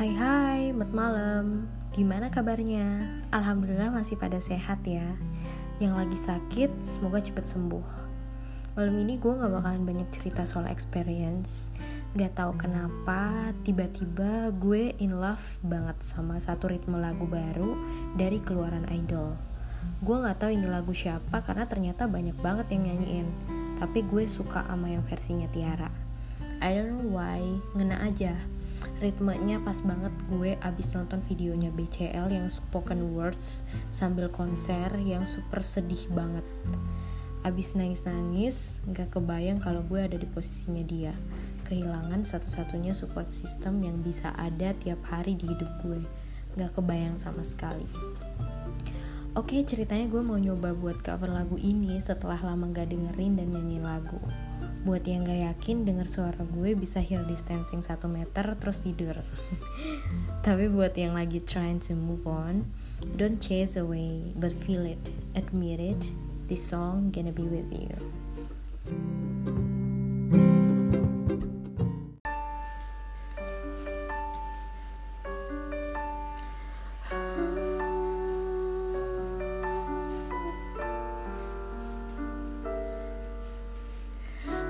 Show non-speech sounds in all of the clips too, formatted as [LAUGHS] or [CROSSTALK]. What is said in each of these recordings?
Hai hai, mat malam. Gimana kabarnya? Alhamdulillah masih pada sehat ya. Yang lagi sakit, semoga cepet sembuh. Malam ini gue gak bakalan banyak cerita soal experience. Gak tahu kenapa, tiba-tiba gue in love banget sama satu ritme lagu baru dari keluaran Idol. Gue gak tahu ini lagu siapa karena ternyata banyak banget yang nyanyiin. Tapi gue suka sama yang versinya Tiara. I don't know why, ngena aja ritmenya pas banget gue abis nonton videonya BCL yang spoken words sambil konser yang super sedih banget. Abis nangis-nangis gak kebayang kalau gue ada di posisinya dia. Kehilangan satu-satunya support system yang bisa ada tiap hari di hidup gue. Gak kebayang sama sekali. Oke ceritanya gue mau nyoba buat cover lagu ini setelah lama gak dengerin dan nyanyi lagu Buat yang gak yakin denger suara gue bisa hear distancing 1 meter terus tidur. [LAUGHS] Tapi buat yang lagi trying to move on, don't chase away but feel it, admit it. This song gonna be with you.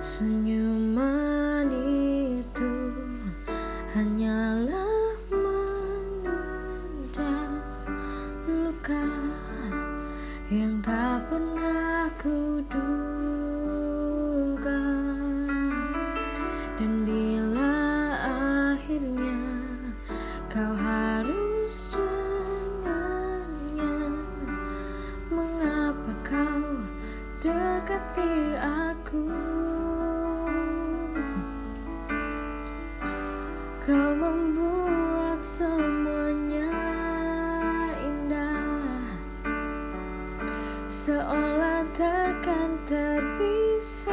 Senyuman itu hanyalah menunda luka yang tak pernah kuduga. Dan bila akhirnya kau harus dengannya mengapa kau dekati aku Kau membuat semuanya indah. Seolah takkan terpisah.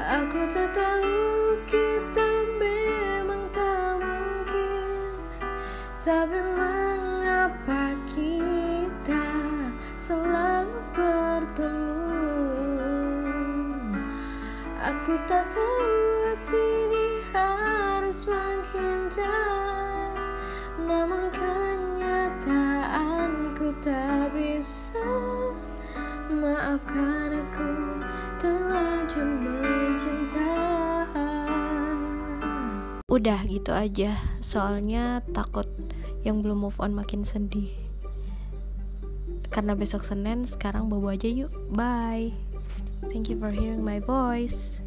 Aku tak tahu kita memang tak mungkin. Tapi mengapa kita selalu bertemu Aku tak tahu hati ini harus menghindar. Namun kenyataanku tak bisa. Maafkan aku terlanjur mencinta Udah gitu aja Soalnya takut yang belum move on makin sedih. Karena besok Senin sekarang bobo aja yuk. Bye Thank you for hearing my voice